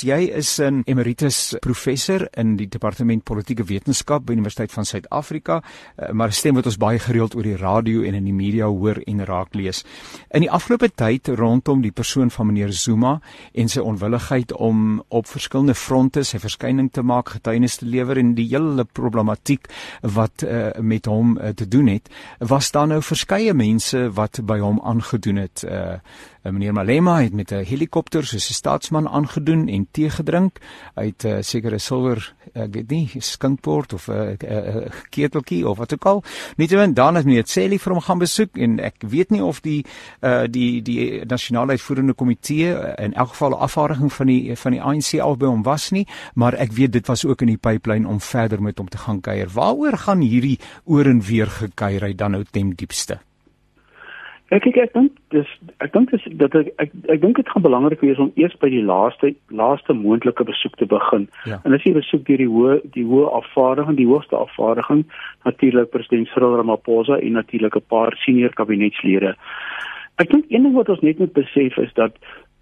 Jy is 'n emeritus professor in die departement politieke wetenskap by Universiteit van Suid-Afrika, eh, maar 'n stem wat ons baie gereeld oor die radio en in die media hoor en raak lees. In die afgelope tyd rondom die persoon van meneer Zuma en sy onwilligheid om op verskillende fronte sy verskyning te maak, getuienis te lewer en die hele problematiek wat uh, met hom uh, te doen het, was daar nou verskeie mense wat by hom aangedoen het. Uh, meneer Malema het met 'n helikopter soos 'n staatsman aangedoen en tee gedrink. Het 'n uh, sekere silwer ek weet nie skinkbord of 'n uh, uh, uh, keteltjie of wat ook al. Nietemin dan het meneer Celi vir hom gaan besoek en ek weet nie of die uh, die die nasionale uitvoerende komitee uh, in elk geval 'n afvaardiging van die van die ANC al by hom was nie, maar ek weet dit was ook in die pipeline om verder met hom te gaan kuier. Waaroor gaan hierdie oor en weer gekuier hy dan nou ten diepste? Ek ek, ek dink dis ek dink dis dat ek ek, ek dink dit gaan belangrik wees om eers by die laaste laaste moontlike besoek te begin. Ja. En as jy besoek deur die hoë die hoë afvaardiging, die hoogste afvaardiging, natuurlik president Cyril Ramaphosa en natuurlik 'n paar senior kabinetslede. Ek dink een ding wat ons net moet besef is dat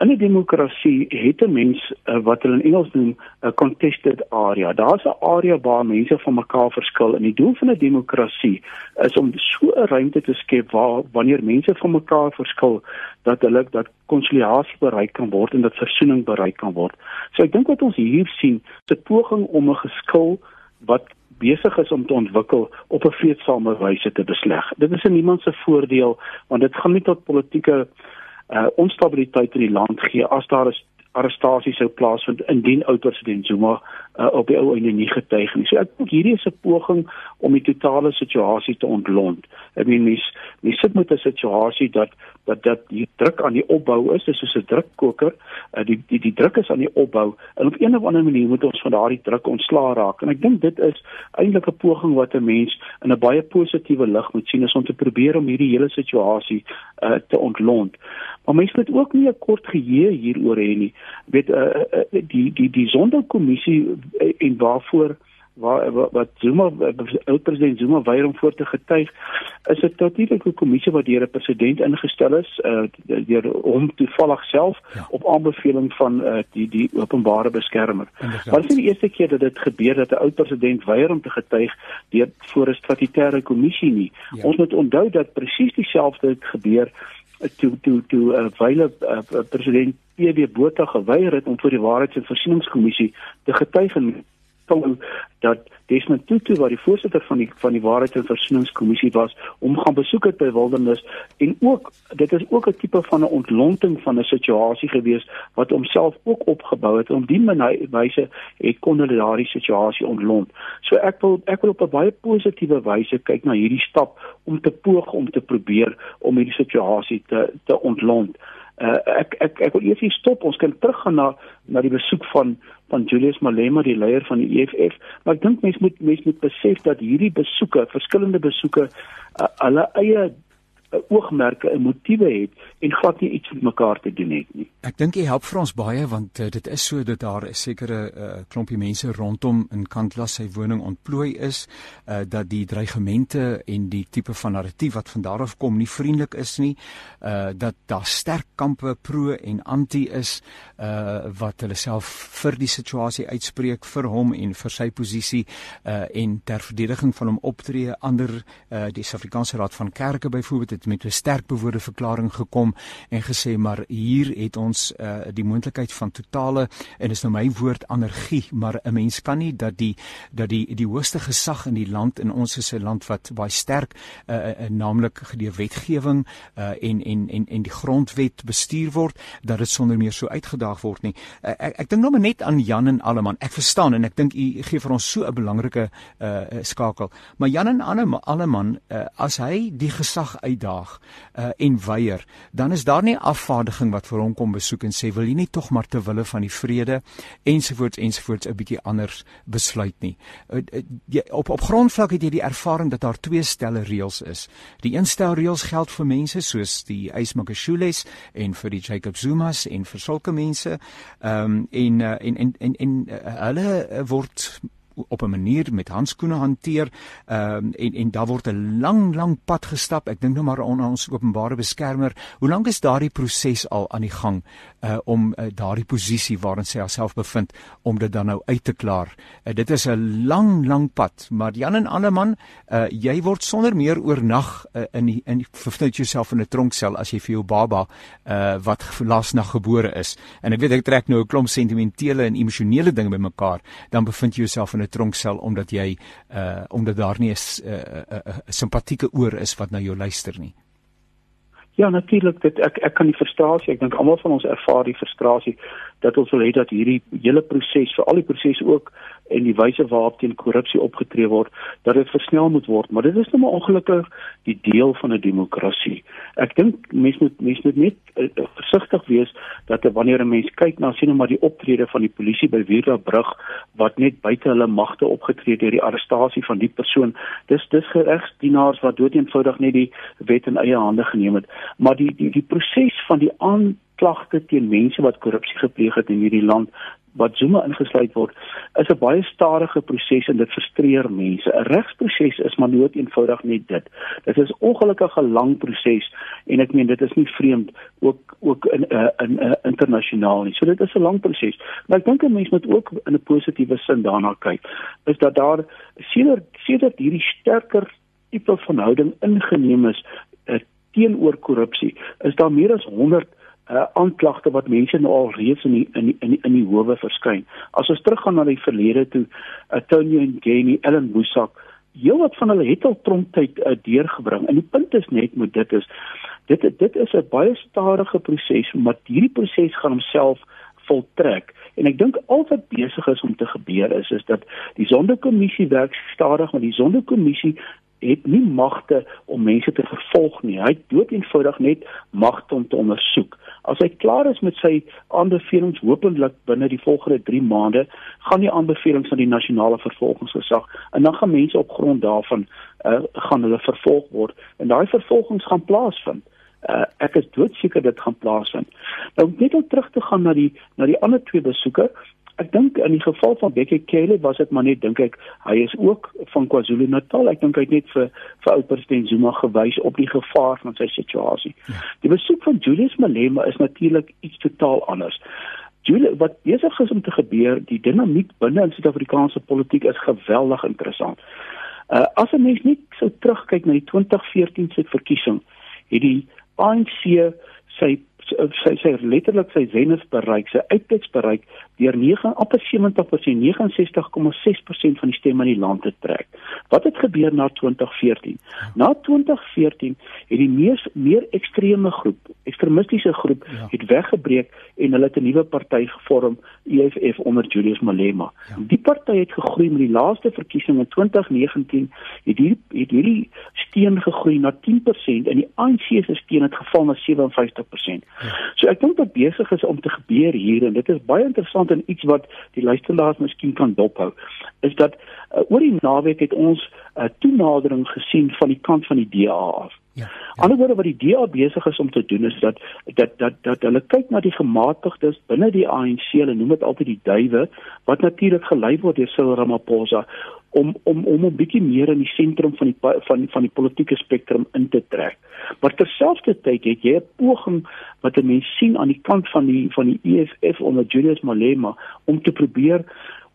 In 'n demokrasie het 'n mens uh, wat hulle in Engels noem 'n contested area. Daar's 'n area waar mense van mekaar verskil en die doel van 'n demokrasie is om so 'n ruimte te skep waar wanneer mense van mekaar verskil dat hulle dat konsiliasie bereik kan word en dat versoening bereik kan word. So ek dink wat ons hier sien, 'n poging om 'n geskil wat besig is om te ontwikkel op 'n vreedsame wyse te besleg. Dit is in niemand se voordeel want dit gaan nie tot politieke uh onstabiliteit in die land gee as daar is arrestasie sou plaasvind indien ou president Zuma uh, op die ou einde nie getuig nie. So ek dink hierdie is 'n poging om die totale situasie te ontlont. Ek meen mens mens sit met 'n situasie dat dat dat die druk aan die opbou is, dis soos 'n drukkoker. Uh, die die die druk is aan die opbou en op 'n of ander manier moet ons van daardie druk ontslaa raak. En ek dink dit is eintlik 'n poging wat 'n mens in 'n baie positiewe lig moet sien om te probeer om hierdie hele situasie uh, te ontlont. Maar mense moet ook nie 'n kort geheue hieroor hê nie. Weet uh, uh, die die die sonderkommissie uh, en waarvoor waar wat Zuma oud president Zuma weier om voor te getuig is dit natuurlik 'n kommissie wat deur 'n president ingestel is uh, deur hom toevallig self ja. op aanbeveling van uh, die die openbare beskermer. Maar dit is die eerste keer dat dit gebeur dat 'n oud president weier om te getuig deur voor 'n statutêre kommissie nie. Ja. Ons moet onthou dat presies dieselfde het gebeur toe toe toe uh, wyle uh, president PW Botha geweier het om voor die Waarheids- en Versieningskommissie te getuig en stel dat Desmond Tutu wat die voorsitter van die van die Waarheids- en Versoeningskommissie was, om gaan besoek het by Wildernis en ook dit is ook 'n tipe van 'n ontlonting van 'n situasie gewees wat homself ook opgebou het om die wyse het kon hulle daardie situasie ontlont. So ek wil ek wil op 'n baie positiewe wyse kyk na hierdie stap om te poog om te probeer om hierdie situasie te te ontlont. Uh, ek ek ek wil eers hier stop. Ons kan teruggaan na na die besoek van van Julius Malema, die leier van die EFF, maar ek dink mense moet mense moet besef dat hierdie besoeke, verskillende besoeke, uh, hulle eie oogmerke en motiewe het en glad nie iets met mekaar te doen het nie. Ek dink jy help vir ons baie want uh, dit is so dat daar 'n sekere uh, klompie mense rondom in Kantla sy woning ontplooi is, uh, dat die dreigemente en die tipe van narratief wat van daar af kom nie vriendelik is nie, uh, dat daar sterk kampe pro en anti is uh, wat hulle self vir die situasie uitspreek vir hom en vir sy posisie uh, en ter verdediging van hom optree ander uh, die Suid-Afrikaanse Raad van Kerke byvoorbeeld het met 'n sterk bewoorde verklaring gekom en gesê maar hier het ons uh, die moontlikheid van totale en is nou my woord anargie maar 'n mens kan nie dat die dat die die hoogste gesag in die land in ons is 'n land wat baie sterk uh, uh, naamlik gedeur wetgewing uh, en en en en die grondwet bestuur word dat dit sonder meer so uitgedaag word nie. Uh, ek ek dink nou maar net aan Jan en Alleman. Ek verstaan en ek dink u gee vir ons so 'n belangrike uh, skakel. Maar Jan en Alleman uh, as hy die gesag uitdaag uitdaag uh, en weier, dan is daar nie afvaardiging wat vir hom kom besoek en sê wil jy nie tog maar ter wille van die vrede ensovoorts ensovoorts 'n bietjie anders besluit nie. Uh, uh, jy, op op grondvlak het jy die ervaring dat daar twee stelle reëls is. Die een stel reëls geld vir mense soos die Ysmakashules en vir die Jacob Zumas en vir sulke mense. Ehm um, en, uh, en en en en uh, hulle word op 'n manier met handskoene hanteer ehm um, en en daar word 'n lang lang pad gestap. Ek dink nou maar aan ons openbare beskermer. Hoe lank is daardie proses al aan die gang uh om uh, daardie posisie waarin sy haarself bevind om dit dan nou uit te klaar? Uh, dit is 'n lang lang pad, maar Jan en Anneman, uh jy word sonder meer oornag uh, in die, in bevind jouself in 'n tronksel as jy vir jou baba uh wat laasnag gebore is. En ek weet ek trek nou 'n klomp sentimentele en emosionele dinge bymekaar, dan bevind jy jouself in 'n tronksel omdat jy uh omdat daar nie 'n uh, uh, uh, simpatieke oor is wat na jou luister nie. Ja, natuurlik, dit ek ek kan die frustrasie, ek dink almal van ons ervaar die frustrasie dat ons wil hê dat hierdie hele proses, vir al die prosesse ook en die wyse waarop teen korrupsie opgetree word, dat dit versnel moet word, maar dit is nou maar ongelukkig die deel van 'n demokrasie. Ek dink mense moet mense moet net uh, versigtig wees dat wanneer 'n mens kyk na sien nou maar die optrede van die polisie by Wierdabrug wat net buite hulle magte opgetree het deur die arrestasie van die persoon, dis dis geregsdienaars wat doeteenvoudig net die wet in eie hande geneem het, maar die die die proses van die aan klagte teen mense wat korrupsie gepleeg het in hierdie land wat Zuma ingesluit word, is 'n baie stadige proses en dit frustreer mense. 'n Regsproses is maar nooit eenvoudig net dit. Dit is ongelukkig 'n lang proses en ek meen dit is nie vreemd ook ook in uh, in uh, internasionaal nie. So dit is 'n lang proses. Maar ek dink 'n mens moet ook in 'n positiewe sin daarna kyk. Is dat daar sedert sedert hierdie sterker tipe van houding ingeneem is uh, teenoor korrupsie, is daar meer as 100 uh, aanklagte wat mense nou al reeds in die, in die, in die, in die howe verskyn. As ons teruggaan na die verlede toe, uh, Tony en Jenny, Ellen Boesak, heelwat van hulle het al tromptyd uh, deurgebring. En die punt is net met dit is dit dit is 'n baie stadige proses, maar hierdie proses gaan homself voltrek. En ek dink al wat besig is om te gebeur is is dat die sondekommissie werk stadig, maar die sondekommissie het nie magte om mense te vervolg nie. Hy het doeteenvoudig net magte om te ondersoek. As hy klaar is met sy aanbevelings hopelik binne die volgende 3 maande, gaan die aanbevelings aan die nasionale vervolgingsgesag en dan gaan mense op grond daarvan uh, gaan hulle vervolg word en daai vervolgings gaan plaasvind. Uh, ek is doodseker dit gaan plaasvind. Nou net om terug te gaan na die na die ander twee besoeke, Ek dink in die geval van Bekkie Cele was dit maar net dink ek hy is ook van KwaZulu-Natal. Ek dink hy het net vir vir ou president Zuma gewys op die gevaar van sy situasie. Ja. Die besoek van Julius Malema is natuurlik iets totaal anders. Julius wat besig is om te gebeur, die dinamiek binne in Suid-Afrikaanse politiek is geweldig interessant. Uh as 'n mens net so terugkyk na die 2014 se verkiesing, het die ANC sy sy sy letterlik sy zenith bereik, sy uitkyks bereik deur 9 op 70% 69,6% van die stemme in die land te trek. Wat het gebeur na 2014? Na 2014 het die mees meer ekstreme groep, ekstremistiese groep ja. het weggebreek en hulle het 'n nuwe party gevorm, EFF onder Julius Malema. Ja. Die party het gegroei met die laaste verkiesing in 2019 het hierdie het hierdie steun gegroei na 10% en die ANC se steun het geval na 57%. So ek dink wat besig is om te gebeur hier en dit is baie interessant en iets wat die luisteraars miskien kan dophou is dat uh, oor die naweek het ons 'n uh, toenadering gesien van die kant van die DA af. Ja. ja. Anderswoorde wat die DA besig is om te doen is dat dat dat dat hulle kyk na die gematigdes binne die ANC, hulle noem dit altyd die duwe wat natuurlik gelei word deur Cyril Ramaphosa om om om 'n bietjie meer in die sentrum van die van van die politieke spektrum in te trek. Maar terselfdertyd het jy 'n poging wat 'n mens sien aan die kant van die van die EFF onder Julius Malema om te probeer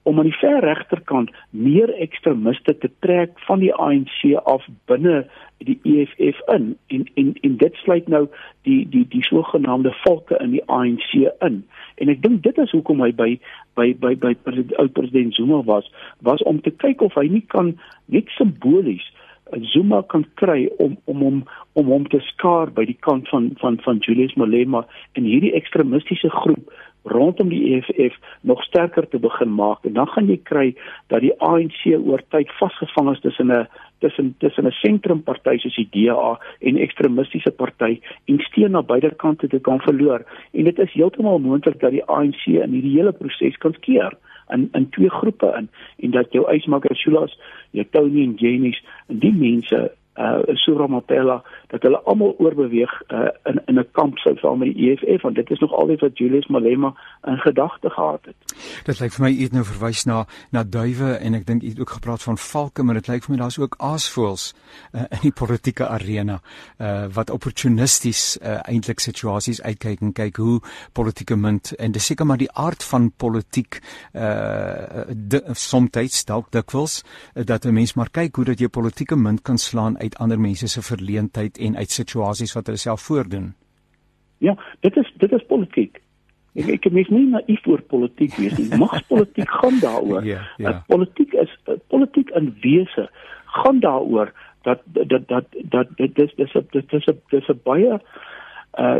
om aan die ver regterkant meer ekstremiste te trek van die ANC af binne die EFF in en en en dit sluit nou die die die sogenaamde volke in die ANC in. En ek dink dit is hoekom hy by by by by ou president Zuma was was om te kyk of hy nie kan net simbolies Zuma kan kry om om hom om hom te skaar by die kant van van van Julius Malema en hierdie ekstremistiese groep rondom die EFF nog sterker te begin maak. En dan gaan jy kry dat die ANC oor tyd vasgevang is tussen 'n tussen tussen 'n sentrumparty soos die DA en ekstremistiese party en steun na beide kante te kan verloor. En dit is heeltemal moontlik dat die ANC in hierdie hele proses kan skeer in in twee groepe in. En dat jou Ysmaker Shulas, jou Tony en Jenny's en die mense uh Sura Mapela dat hulle almal oorbeweeg uh, in in 'n kamp sou saam met die EFF want dit is nog altyd wat Julius Malema in gedagte gehad het. Dit lyk vir my iets nou verwys na na duwe en ek dink jy het ook gepraat van valke maar dit lyk vir my daar's ook aasvoëls uh, in die politieke arena uh wat opportunisties uh, eintlik situasies uitkyk en kyk hoe politieke munt en dis seker maar die aard van politiek uh soms dalk dikwels dat 'n mens maar kyk hoe dat jy politieke munt kan slaan uit ander mense se verleentheid en uit situasies wat hulle self voordoen. Ja, dit is dit is politiek. Ek ek mens nie naïef oor politiek wees nie. Magspolitiek gaan daaroor. Ja, ja. Politiek is uh, politiek in wese gaan daaroor dat dat dat dat dit dis dis dis dis dis 'n baie uh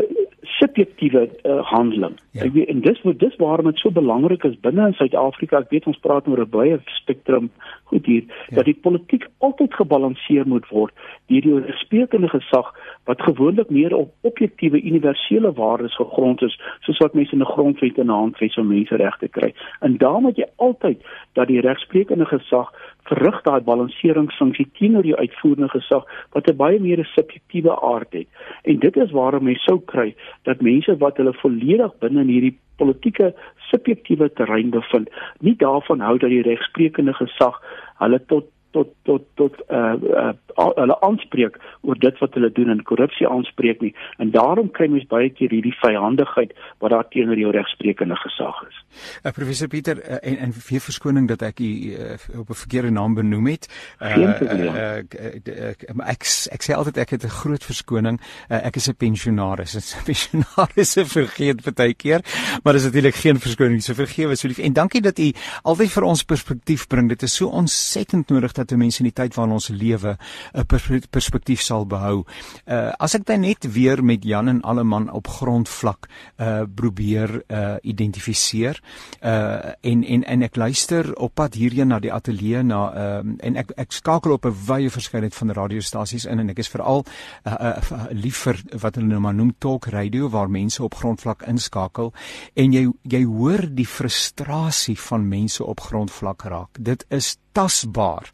subjektiewe uh, handeling. Ja. Ek weet en dis wat dis waarom dit so belangrik is binne in Suid-Afrika. Ek weet ons praat oor 'n baie spektrum goed hier ja. dat die politiek altyd gebalanseer moet word deur die resprekende gesag wat gewoonlik meer op objektiewe universele waardes gegrond is, soos wat mense in 'n grondwet en 'n handves van menseregte kry. En daarom moet jy altyd dat die regsprekende gesag verrig daai balanseringsfunksie teenoor die uitvoerende gesag wat 'n baie meer subjektiewe aard het. En dit is waarom jy sou kry dat mense wat hulle volledig binne in hierdie politieke subjektiewe terrein bevind, nie daarvan hou dat die regsprekende gesag hulle tot tot tot tot uh, uh hulle aanspreek oor dit wat hulle doen en korrupsie aanspreek nie en daarom kry mens baie keer hierdie vyhandigheid wat daar teenoor jou regsprekende gesag is. Uh, professor Pieter uh, en en vir verskoning dat ek u uh, op 'n verkeerde naam benoem het. Uh, uh, uh, uh, ek ek sê altyd ek het 'n groot verskoning. Uh, ek is 'n pensionaris. 'n Pensionaris se vergeet baie keer, maar dis natuurlik geen verskoning. So vergewe asseblief en dankie dat u altyd vir ons perspektief bring. Dit is so ontsettend nodig dat dat mense in die tyd waarin ons lewe 'n perspektief sal behou. Uh as ek dan net weer met Jan en Alleman op grondvlak uh probeer uh identifiseer uh en en en ek luister op pad hierheen na die ateljee na uh en ek ek skakel op 'n wye verskeidenheid van radiostasies in en ek is veral uh, uh lief vir wat hulle nou maar noem talk radio waar mense op grondvlak inskakel en jy jy hoor die frustrasie van mense op grondvlak raak. Dit is tasbaar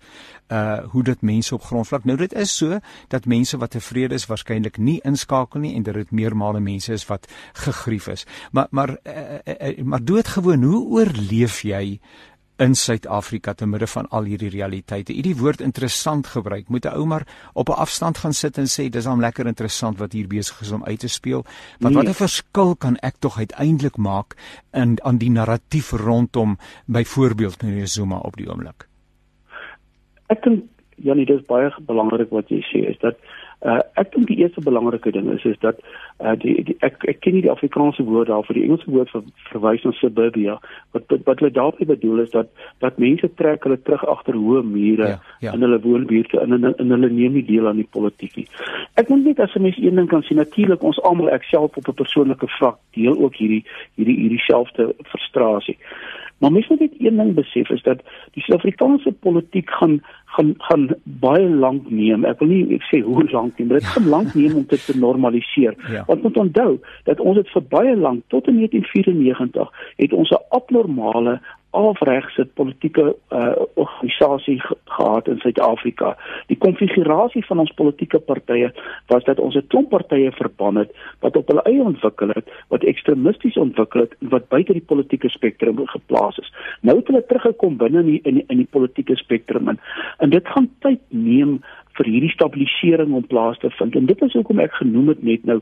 uh hoe dit mense op grondvlak nou dit is so dat mense wat tevrede is waarskynlik nie inskakel nie en dat dit meermale mense is wat gegrief is maar maar uh, uh, uh, maar doodgewoon hoe oorleef jy in Suid-Afrika te midde van al hierdie realiteite. Hierdie woord interessant gebruik. Moet 'n ou maar op 'n afstand gaan sit en sê dis hom lekker interessant wat hier besig is om uit te speel. Want nee. wat 'n verskil kan ek tog uiteindelik maak in aan die narratief rondom byvoorbeeld meneer Zuma op die oomblik ek dink Janie dis baie belangrik wat jy sê is dat uh, ek dink die eerste belangrike ding is is dat uh, die, die ek ek ken nie die Afrikaanse woord daarvoor die Engelse woord vir verwys na suburbia wat wat, wat hulle daarmee bedoel is dat dat mense trek hulle terug agter hoë mure ja, ja. in hulle woonbuurte in in, in hulle neem nie deel aan die politiek nie. Ek dink net as 'n mens een ding kan sien natuurlik ons almal ek self op 'n persoonlike vlak deel ook hierdie hierdie hierdie selfde frustrasie. Maar mens moet net een ding besef is dat die Suid-Afrikaanse politiek gaan gaan gaan baie lank neem. Ek wil nie ek sê hoe lank nie, maar dit gaan lank neem om dit te normaliseer. Ja. Want moet onthou dat ons dit vir baie lank tot in 1994 het ons 'n abnormale afregse politieke uh, organisasie ge gehad in Suid-Afrika. Die konfigurasie van ons politieke partye was dat ons 'n klomp partye verbân het wat op hulle eie ontwikkel het, wat ekstremisties ontwikkel het en wat buite die politieke spektrum geplaas is. Nou het hulle teruggekom binne in die, in die, in die politieke spektrum en, en dit gaan tyd neem vir hierdie stabilisering om plaas te vind. En dit is hoekom ek genoem het net nou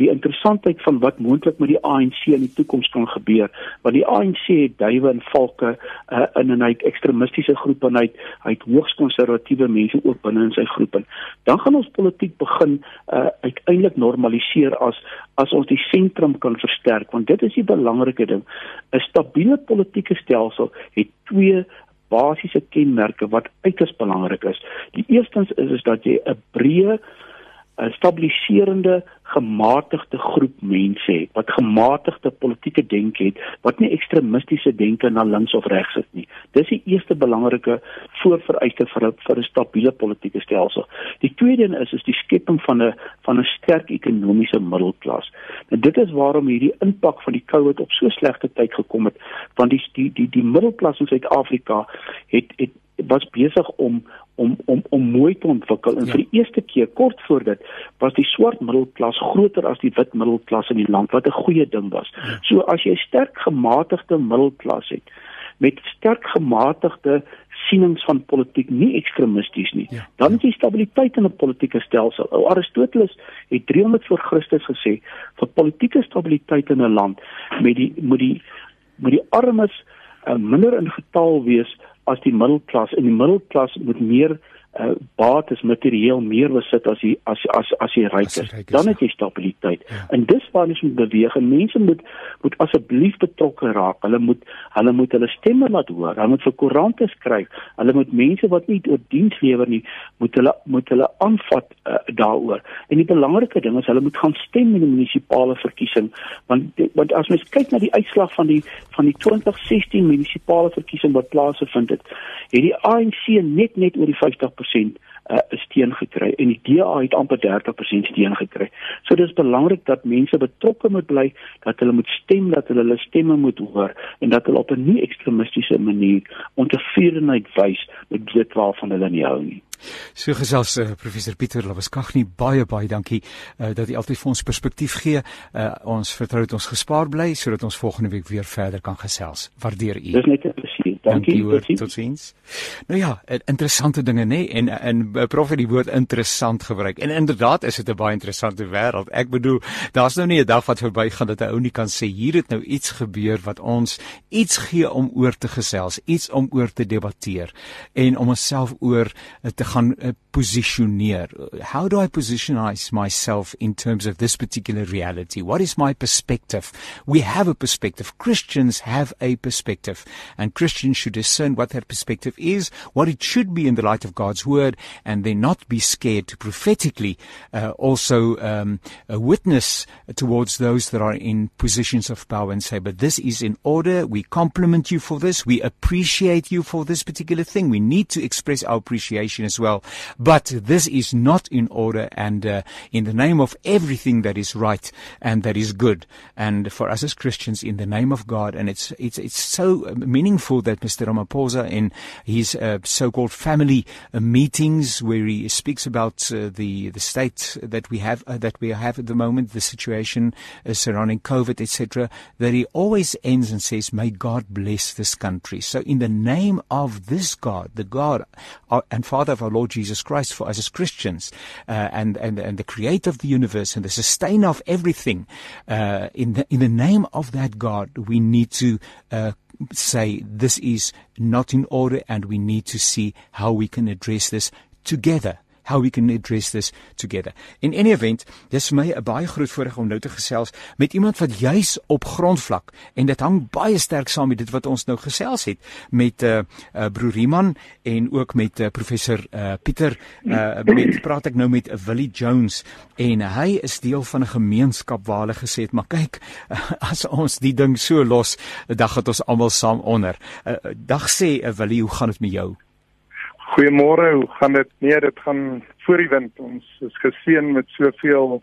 die interessantheid van wat moontlik met die ANC in die toekoms kan gebeur. Want die ANC het duiwe en valke uh, in 'n uit ekstremistiese groepe en uit uit hoogs konservatiewe mense ook binne in sy groep en dan gaan ons politiek begin uh, uiteindelik normaliseer as as ons die sentrum kan versterk want dit is die belangrike ding. 'n Stabiele politieke stelsel het twee basiese kenmerke wat uiters belangrik is. Die eerstens is is dat jy 'n breë 'n stabiliserende gematigde groep mense het wat gematigde politieke denke het wat nie ekstremistiese denke na links of regs is nie. Dis die eerste belangrike voorvereiste vir 'n vir 'n stabiele politieke stelsel. Die tweede een is is die skepping van 'n van 'n sterk ekonomiese middelklas. En dit is waarom hierdie impak van die COVID op so slegte tyd gekom het want die die die die middelklas in Suid-Afrika het het was besig om om om om mooi te ontwikkel en ja. vir die eerste keer kort voor dit was die swart middelklas groter as die wit middelklas in die land wat 'n goeie ding was. Ja. So as jy sterk gematigde middelklas het met sterk gematigde sienings van politiek nie ekstremisties nie. Ja, dan is die stabiliteit in 'n politieke stelsel. Ou Aristoteles het 300 voor Christus gesê vir politieke stabiliteit in 'n land met die moet die moet die armes uh, minder in getal wees as die middelklas. En die middelklas moet meer uh, bates materieel meer besit as jy as as as jy ryk is, dan het jy stabiliteit. Ja. En dis waar ons moet beweeg. En mense moet moet asseblief betrokke raak. Hulle moet hulle moet hulle stemme laat hoor. Hulle moet vir koerante skryf. Hulle moet mense wat nie oor diens lewer nie, moet hulle moet hulle aanvat uh, daaroor. En die belangrike ding is hulle moet gaan stem in die munisipale verkiesing want want as mens kyk na die uitslag van die van die 2016 munisipale verkiesing wat plaasgevind het, het die ANC net net oor die 50 50% uh, steun gekry en die DA het amper 30% steun gekry. So dis belangrik dat mense betrokke moet bly, dat hulle moet stem, dat hulle hulle stemme moet hoor en dat hulle op 'n nie ekstremistiese manier ontevredenheid wys met dit waarvan hulle nie hou nie. So gesels uh, professor Pieter Lawaskagni baie baie dankie uh, dat hy altyd vir ons perspektief gee. Uh, ons vertrou dat ons gespaar bly sodat ons volgende week weer verder kan gesels. Waardeer u. Dis net 'n. Dankie. Dankie tot sins. Nou ja, interessante dinge nê nee? en en prof het die woord interessant gebruik. En inderdaad is dit 'n baie interessante wêreld. Ek bedoel, daar's nou nie 'n dag wat verbygaan dat 'n ou nie kan sê hier het nou iets gebeur wat ons iets gee om oor te gesels, iets om oor te debatteer en om onsself oor te gaan positioneer. How do I positionize myself in terms of this particular reality? What is my perspective? We have a perspective. Christians have a perspective and Should discern what that perspective is, what it should be in the light of God's word and then not be scared to prophetically uh, also um, witness towards those that are in positions of power and say, but this is in order. We compliment you for this. We appreciate you for this particular thing. We need to express our appreciation as well. But this is not in order and uh, in the name of everything that is right and that is good. And for us as Christians, in the name of God, and it's, it's, it's so meaningful that Mr. Ramaphosa in his uh, so-called family uh, meetings where he speaks about uh, the, the state that we have, uh, that we have at the moment, the situation uh, surrounding COVID, etc., that he always ends and says, may God bless this country. So in the name of this God, the God and Father of our Lord Jesus Christ for us as Christians, uh, and, and, and the creator of the universe and the sustainer of everything, uh, in, the, in the name of that God, we need to uh, say this is not in order and we need to see how we can address this together how we can address this together. In any event, dis vir my 'n baie groot voorreg om nou te gesels met iemand wat juis op grondvlak en dit hang baie sterk saam met dit wat ons nou gesels het met uh, uh broer Iman en ook met uh, professor uh Pieter uh met praat ek nou met Willie Jones en hy is deel van 'n gemeenskap waar hulle gesê het maar kyk as ons die ding so los dan gaan ons almal saam onder. Uh, dag sê uh, Willie, hoe gaan dit met jou? Goeiemôre, hoe gaan dit? Nee, dit gaan voor die wind. Ons is geseën met soveel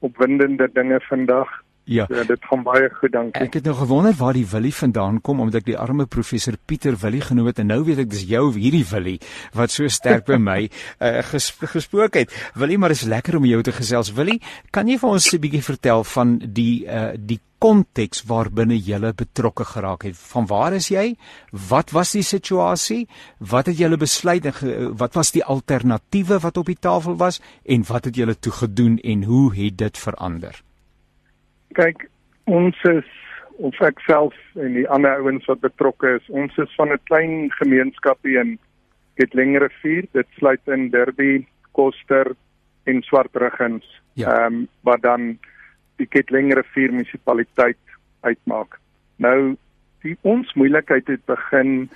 opwindende dinge vandag. Ja. ja, dit gaan baie goed, dankie. Ek het nou gewonder waar die Willie vandaan kom omdat ek die arme professor Pieter Willie genoem het en nou weet ek dis jou hierdie Willie wat so sterk by my uh, ges, gesprook het. Willie, maar is lekker om jou te gesels. Willie, kan jy vir ons 'n bietjie vertel van die uh, die konteks waarbinne jy betrokke geraak het. Van waar is jy? Wat was die situasie? Wat het julle besluit en wat was die alternatiewe wat op die tafel was en wat het julle toe gedoen en hoe het dit verander? Kyk, ons is of ek self en die ander ouens wat betrokke is, ons is van 'n klein gemeenskapie in Ketlingerrivier. Dit sluit in Derby, Koster en Swartruggens. Ja. Ehm ja. um, wat dan die Ketlingerrivier munisipaliteit uitmaak. Nou die ons moeilikheid het begin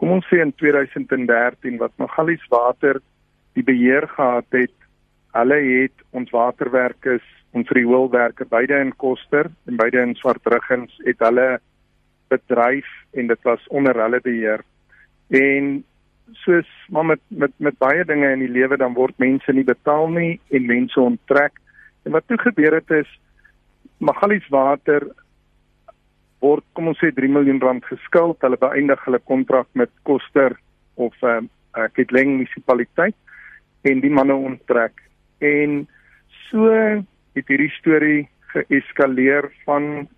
kom ons sê in 2013 wat Magalies Water die beheer gehad het. Hulle het ons waterwerke, ons rioolwerke beide in Koster en beide in Swartruggens het hulle bedryf en dit was onder hulle beheer. En soos maar met met met baie dinge in die lewe dan word mense nie betaal nie en mense onttrek. En wat toe gebeur het is Magalies Water word kom ons sê 3 miljoen rand geskuld. Hulle beëindig hulle kontrak met Koster of ehm uh, Ketleng munisipaliteit en die manne onttrek. En so het hierdie storie geeskaleer van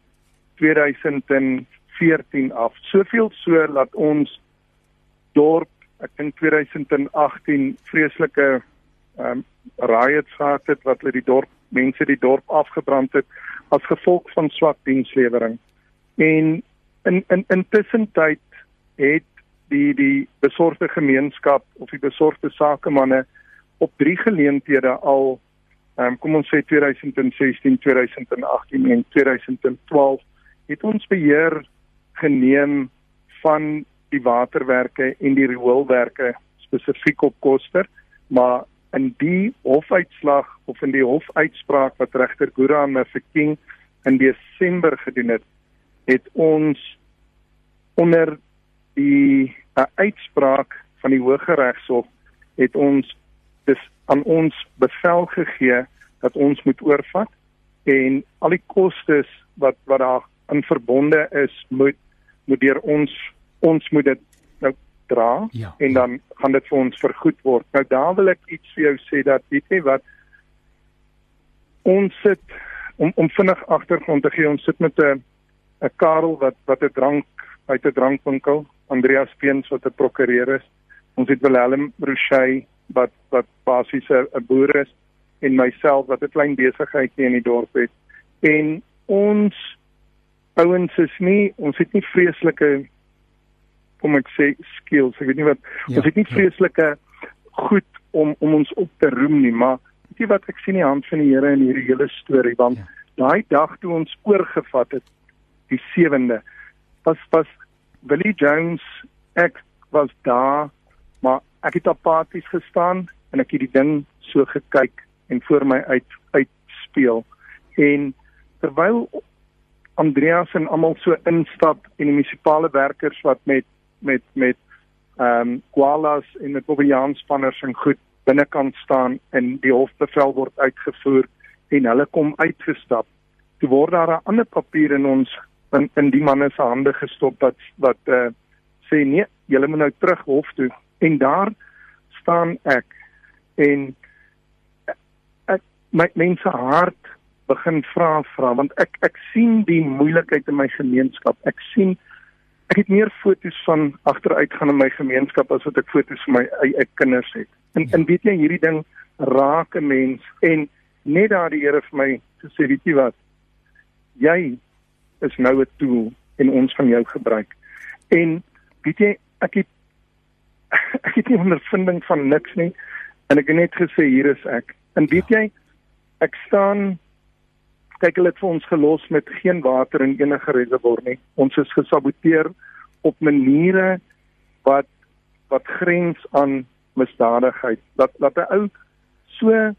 2014 af. Soveel so dat ons dorp, ek dink 2018 vreeslike ehm um, riots gehad het wat hulle die dorp mense die dorp afgebrand het as gevolg van swak dienslewering. En in in intussen tyd het die die besorgde gemeenskap of die besorgde sakemanne op drie geleenthede al um, kom ons sê 2016, 2018 en 2012 het ons beheer geneem van die waterwerke en die rioolwerke spesifiek op Koster, maar in die hofuitslag of in die hofuitspraak wat regter Gura Mafeking in Desember gedoen het, het ons onder die uh, uitspraak van die Hooggeregshof het ons dis aan ons bevel gegee dat ons moet oorvat en al die kostes wat wat daar in verbonde is moet moet deur ons ons moet dit dra ja, en dan ja. gaan dit vir ons vergoed word. Nou daar wil ek iets vir jou sê dat weet jy wat ons sit om om vinnig agtergrond te gee ons sit met 'n 'n Karel wat wat 'n drank uit 'n drankwinkel, Andreas Peens wat 'n prokureur is. Ons het Willem Rochey wat wat basies 'n boer is en myself wat 'n klein besigheidjie in die dorp het. En ons ouens is nie ons het nie vreeslike kom ek sê skills, ek weet nie wat ja, ons het nie ja. vreeslike goed om om ons op te roem nie, maar weet jy wat ek sien die hand van die Here in hierdie hele storie want ja. daai dag toe ons oorgevat het die 7de was was Willie Jones ek was daar maar ek het apaties gestaan en ek het die ding so gekyk en voor my uit uitspeel en terwyl Andreas en almal so instap en die munisipale werkers wat met met met ehm um, koalas en met bobbejaanspaners en goed binnekant staan en die hofbevel word uitgevoer en hulle kom uitgestap. Toe word daar 'n ander papier in ons in in die manne se hande gestop wat wat uh, sê nee, julle moet nou terug hof toe en daar staan ek en ek my mense hart begin vra vra want ek ek sien die moeilikheid in my gemeenskap. Ek sien ek het meer foto's van agteruitgaan in my gemeenskap as wat ek foto's van my eie kinders het. En en weet jy hierdie ding raak 'n mens en net daar die Here vir my gesê weet jy wat jy is nou 'n tool en ons van jou gebruik. En weet jy ek het ek het nie ondervinding van niks nie en ek het net gesê hier is ek. En weet jy ek staan kyk hulle het vir ons gelos met geen water in enige reservoir nie. Ons is gesaboteer op maniere wat wat grens aan misdadigheid. Dat dat 'n ou so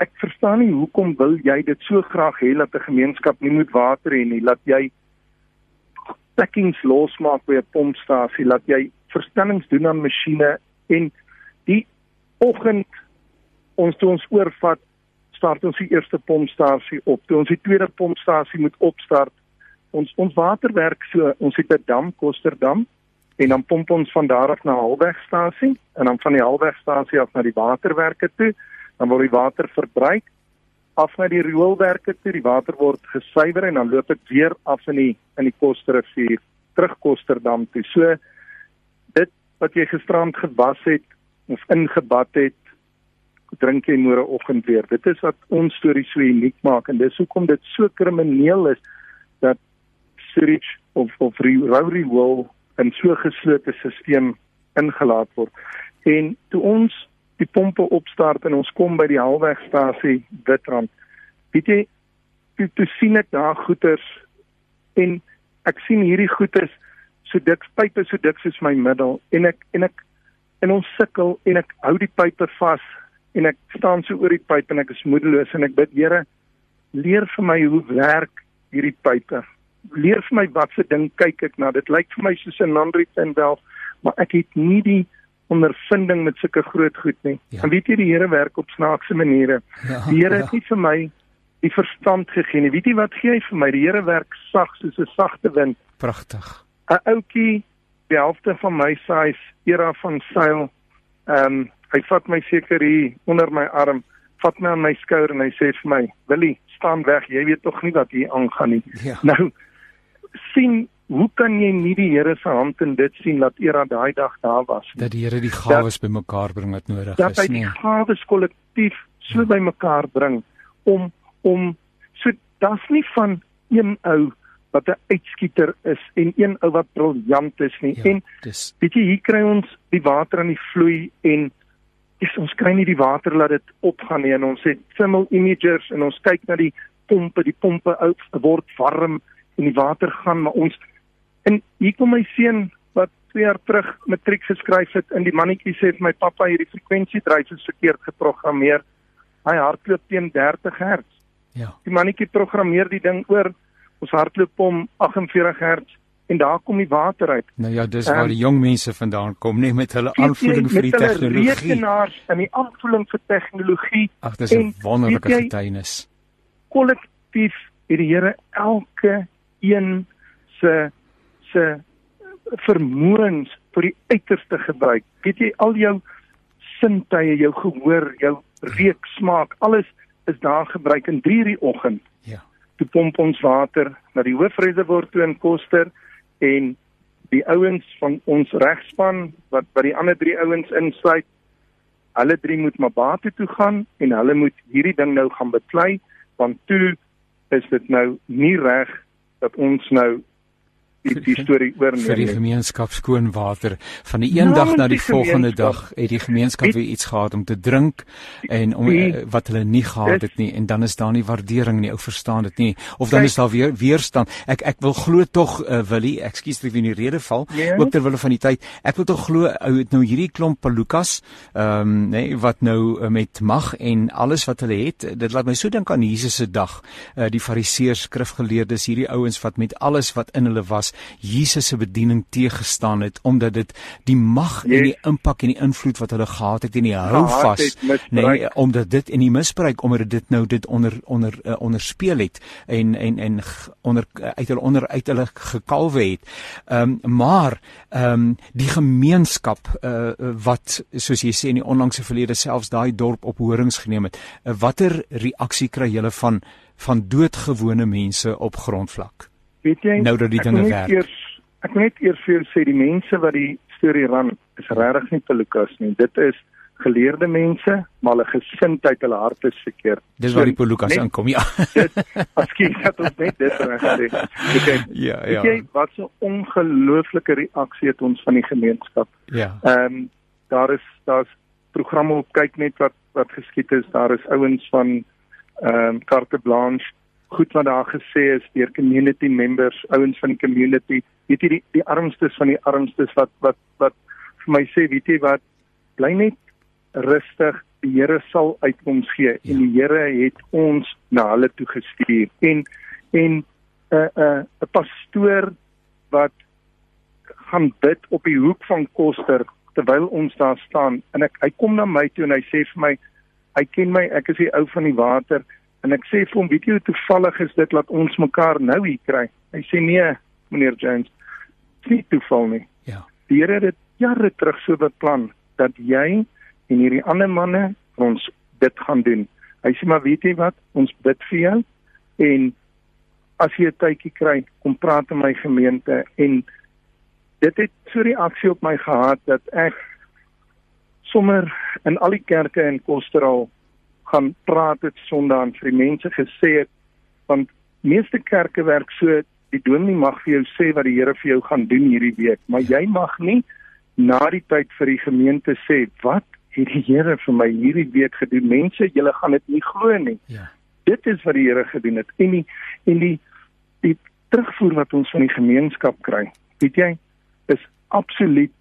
ek verstaan nie hoekom wil jy dit so graag hê dat 'n gemeenskap nie moet water hê nie, dat jy packings losmaak by 'n pompstasie, dat jy verstellings doen aan masjiene en die oggend ons toe ons oorvat start ons die eerste pompstasie op. Toe ons die tweede pompstasie moet opstart, ons ons waterwerk so, ons het 'n dam, Kosterdam, en dan pomp ons van daar af na Halwegstasie en dan van die Halwegstasie af na die waterwerke toe. Dan word die water verbruik af na die rioolwerke toe. Die water word gesuiwer en dan loop dit weer af in die in die Kosterrivier terug Kosterdam toe. So dit wat jy gisterand gewas het of ingebad het drink jy môreoggend weer. Dit is wat ons storie so uniek maak en dis hoekom dit so krimineel is dat sewage of of rowry wool in so geslote stelsel ingelaat word. En toe ons die pompe opstart en ons kom by die halwegstasie Witrand, weet jy, toe, toe sien ek daar goeters en ek sien hierdie goeters so dik pype so dik soos my middel en ek en ek en ons sukkel en ek hou die pype vas en ek staan so oor die pyp en ek is moedeloos en ek bid Here leer vir my hoe werk hierdie pype. Leer vir my wat se ding kyk ek na. Dit lyk vir my soos 'n non-return valve maar ek het nie die ondervinding met sulke groot goed nie. Ja. en weet jy die Here werk op snaakse maniere. Ja, die Here ja. het nie vir my die verstand gegee nie. Weet jy wat gee hy vir my? Die Here werk sag soos 'n sagte wind. Pragtig. 'n ouetjie die helfte van my size era van seil. Ehm um, hy vat my seker hier onder my arm, vat my aan my skouer en hy sê vir my, "Willie, staan weg. Jy weet tog nie wat hier aangaan nie." Ja. Nou sien Hoe kan jy nie die Here se hand in dit sien dat era daai dag daar was nie? Dat die Here die gawes bymekaar bring wat nodig dat is, nie. Dat hy die gawes kollektief so ja. bymekaar bring om om so das nie van een ou wat 'n uitskieter is en een ou wat briljant is nie. Ja, en dis weet jy hier kry ons die water aan die vloei en dis ons kry nie die water laat dit opgaan nie en ons het thermal imagers en ons kyk na die pompe, die pompe uit word warm en die water gaan maar ons en hier kom my seun wat 2 jaar terug matriek geskryf het in die mannetjie sê vir my pappa hierdie frekwensiedryf is verkeerd geprogrammeer. Hy hardloop teen 30 Hz. Ja. Die mannetjie programmeer die ding oor ons hardloop om 48 Hz en daar kom die water uit. Nou ja, dis um, waar die jong mense vandaan kom, net met hulle aanvoeling vir die tegnologie. Die rekenaars en die aanvoeling vir tegnologie. Ag, dis 'n wonderlike getuienis. Kollektief het die Here elke een se se vermoëns vir die uiterste gebruik. Weet jy al jou sintuie, jou gehoor, jou reuk, smaak, alles is daar gebruik in 3:00 die oggend. Ja. Toe pomp ons water na die hoofreservoir toe in Koster en die ouens van ons regspan wat by die ander 3 ouens insluit, hulle drie moet maar bate toe gaan en hulle moet hierdie ding nou gaan beklei want toe is dit nou nie reg dat ons nou die, die storie oorneem vir die gemeenskap skoon water van die een dag na die, die volgende dag het die gemeenskap weer iets gehad om te drink en om die, eh, wat hulle nie gehad het nie. En dan is daar nie waardering nie. Ou verstaan dit nie. Of dan is daar weer weerstand. Ek ek wil glo tog uh, Willie ekskuus dat ek in die rede val nee. ook ter wille van die tyd. Ek wil tog glo ou het nou hierdie klomp palukas ehm um, nê nee, wat nou uh, met mag en alles wat hulle het dit laat my so dink aan Jesus se dag. Uh, die fariseërs skrifgeleerdes hierdie ouens wat met alles wat in hulle was Jesus se bediening teëgestaan het omdat dit die mag yes. en die impak en die invloed wat hulle gehad het en die hou vas nee omdat dit en die misbruik omdat dit nou dit onder onder uh, onderspeel het en en en onder uit hulle onder uit hulle gekalwe het. Ehm um, maar ehm um, die gemeenskap uh, wat soos jy sê in die onlangse verlede selfs daai dorp op horings geneem het. Uh, watter reaksie kry julle van van doodgewone mense op grondvlak? Weet jy nou dat die dinge werk. Eers, ek moet net eers vir sê die mense wat die storie ran is regtig nie te Lukas nie. Dit is geleerde mense, maar hulle gesindheid, hulle hart is verkeerd. Dis waar die Polukas aankom, ja. Askies het ons net dit reg gesê. Okay. Ja, ja. Weet jy wat so 'n ongelooflike reaksie het ons van die gemeenskap? Ja. Ehm um, daar is daar's programme op kyk net wat wat geskied is. Daar is ouens van ehm um, Carte Blanche goed wat daar gesê is deur community members, ouens van die community, weet jy die die armstes van die armstes wat wat wat vir my sê, weet jy wat, bly net rustig, die Here sal uitkoms gee ja. en die Here het ons na hulle toe gestuur. En en 'n uh, 'n uh, 'n pastoor wat gaan bid op die hoek van Koster terwyl ons daar staan en ek hy kom na my toe en hy sê vir my hy ken my, ek is die ou van die water En ek sê vir hom, weet jy hoe toevallig is dit dat ons mekaar nou hier kry? Hy sê nee, meneer Jones. Dit nie toeval nie. Ja. Die Here het dit jare terug so beplan dat jy en hierdie ander manne ons dit gaan doen. Hy sê maar weet jy wat? Ons bid vir jou en as jy 'n tydjie kry, kom praat in my gemeente en dit het so reaksie op my gehad dat ek sommer in al die kerke in Kosteral gaan praat het Sondag vir die mense gesê het want meeste kerke werk so die dominee mag vir jou sê wat die Here vir jou gaan doen hierdie week maar jy mag nie na die tyd vir die gemeente sê wat het die Here vir my hierdie week gedoen? Mense julle gaan dit nie glo nie. Ja. Dit is wat die Here gedoen het. En die en die die terugvoer wat ons van die gemeenskap kry weet jy is absoluut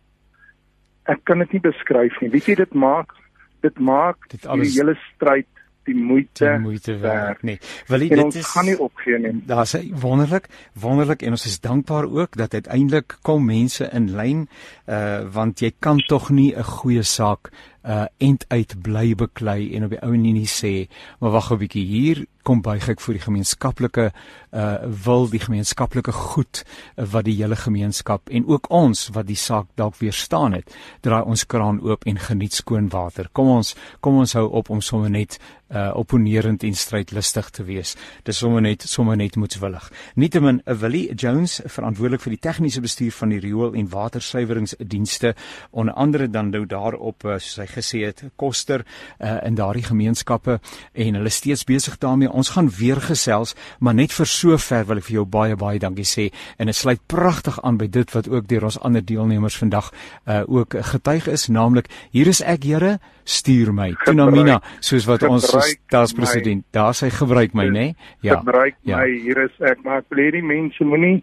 ek kan dit nie beskryf nie. Weet jy dit maak dit maak dit alles, die hele stryd die moeite die moeite werd. nee. Wil jy dit is gaan nie opgee nie. Daar's wonderlik wonderlik en ons is dankbaar ook dat uiteindelik kom mense in lyn uh want jy kan tog nie 'n goeie saak uh end uit bly beklei en op die ou nie sê maar wag 'n bietjie hier kom buig ek vir die gemeenskaplike uh wil die gemeenskaplike goed uh, wat die hele gemeenskap en ook ons wat die saak dalk weer staan het draai ons kraan oop en geniet skoon water. Kom ons kom ons hou op om sommer net uh opponerend en strydlustig te wees. Dis sommer net sommer net moetswillig. Nietemin 'n Willie Jones verantwoordelik vir die tegniese bestuur van die riool en watersuiweringsdienste onder andere dan nou daarop uh, hy gesê het koster uh in daardie gemeenskappe en hulle steeds besig daarmee ons gaan weer gesels, maar net vir sover wil ek vir jou baie baie dankie sê en dit sluit pragtig aan by dit wat ook deur ons ander deelnemers vandag uh ook getuig is, naamlik hier is ek Here, stuur my. Tunamina, soos wat ons staatspresident, daar sê gebruik my, nê? Ja. Gebruik ja. my, hier is ek, maar ek wil die mense moenie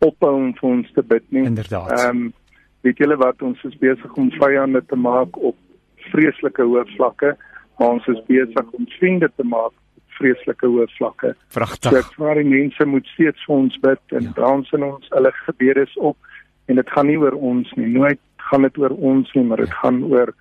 ophou om vir ons te bid nie. Inderdaad. Ehm um, weet julle wat ons is besig om vyande te maak op vreeslike hoë vlakke, maar ons is besig om vriende te maak vreeslike hoë vlakke. Pragtig. So ek vra die mense moet steeds vir ons bid en ja. dans in ons hulle gebede is op en dit gaan nie oor ons nie. Nooit gaan dit oor ons nie, maar dit ja. gaan oor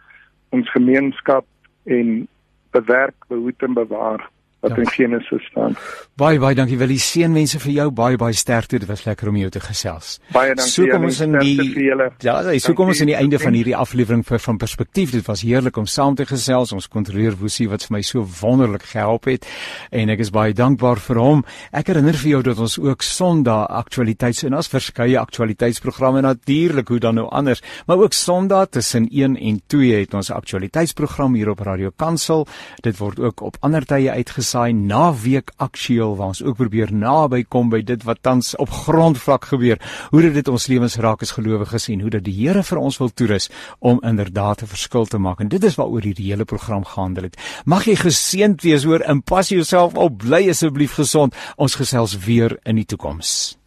ons gemeenskap en bewerk, behoed en bewaar wat ja. in Genesis staan. Baie baie dankie Willie. Seën mense vir jou. Baie baie sterkte. Dit was lekker om jou te gesels. Baie dankie. So kom ons in die Ja, so kom ons in die einde van hierdie aflewering vir van perspektief. Dit was heerlik om saam te gesels. Ons kontroleer Woesie wat vir my so wonderlik gehelp het en ek is baie dankbaar vir hom. Ek herinner vir jou dat ons ook Sondag aktualiteits en ons verskeie aktualiteitsprogramme natuurlik hoe dan nou anders, maar ook Sondag tussen 1 en 2 het ons aktualiteitsprogram hier op Radio Kansel. Dit word ook op ander tye uitgesaai saai naweek aktueel waar ons ook probeer naby kom by dit wat tans op grondvlak gebeur. Hoe dit ons lewens raak as gelowiges en hoe dat die Here vir ons wil toerus om inderdaad 'n verskil te maak. En dit is waaroor hierdie hele program gehandel het. Mag jy geseënd wees hoor en pas jouself op. Bly asseblief gesond. Ons gesels weer in die toekoms.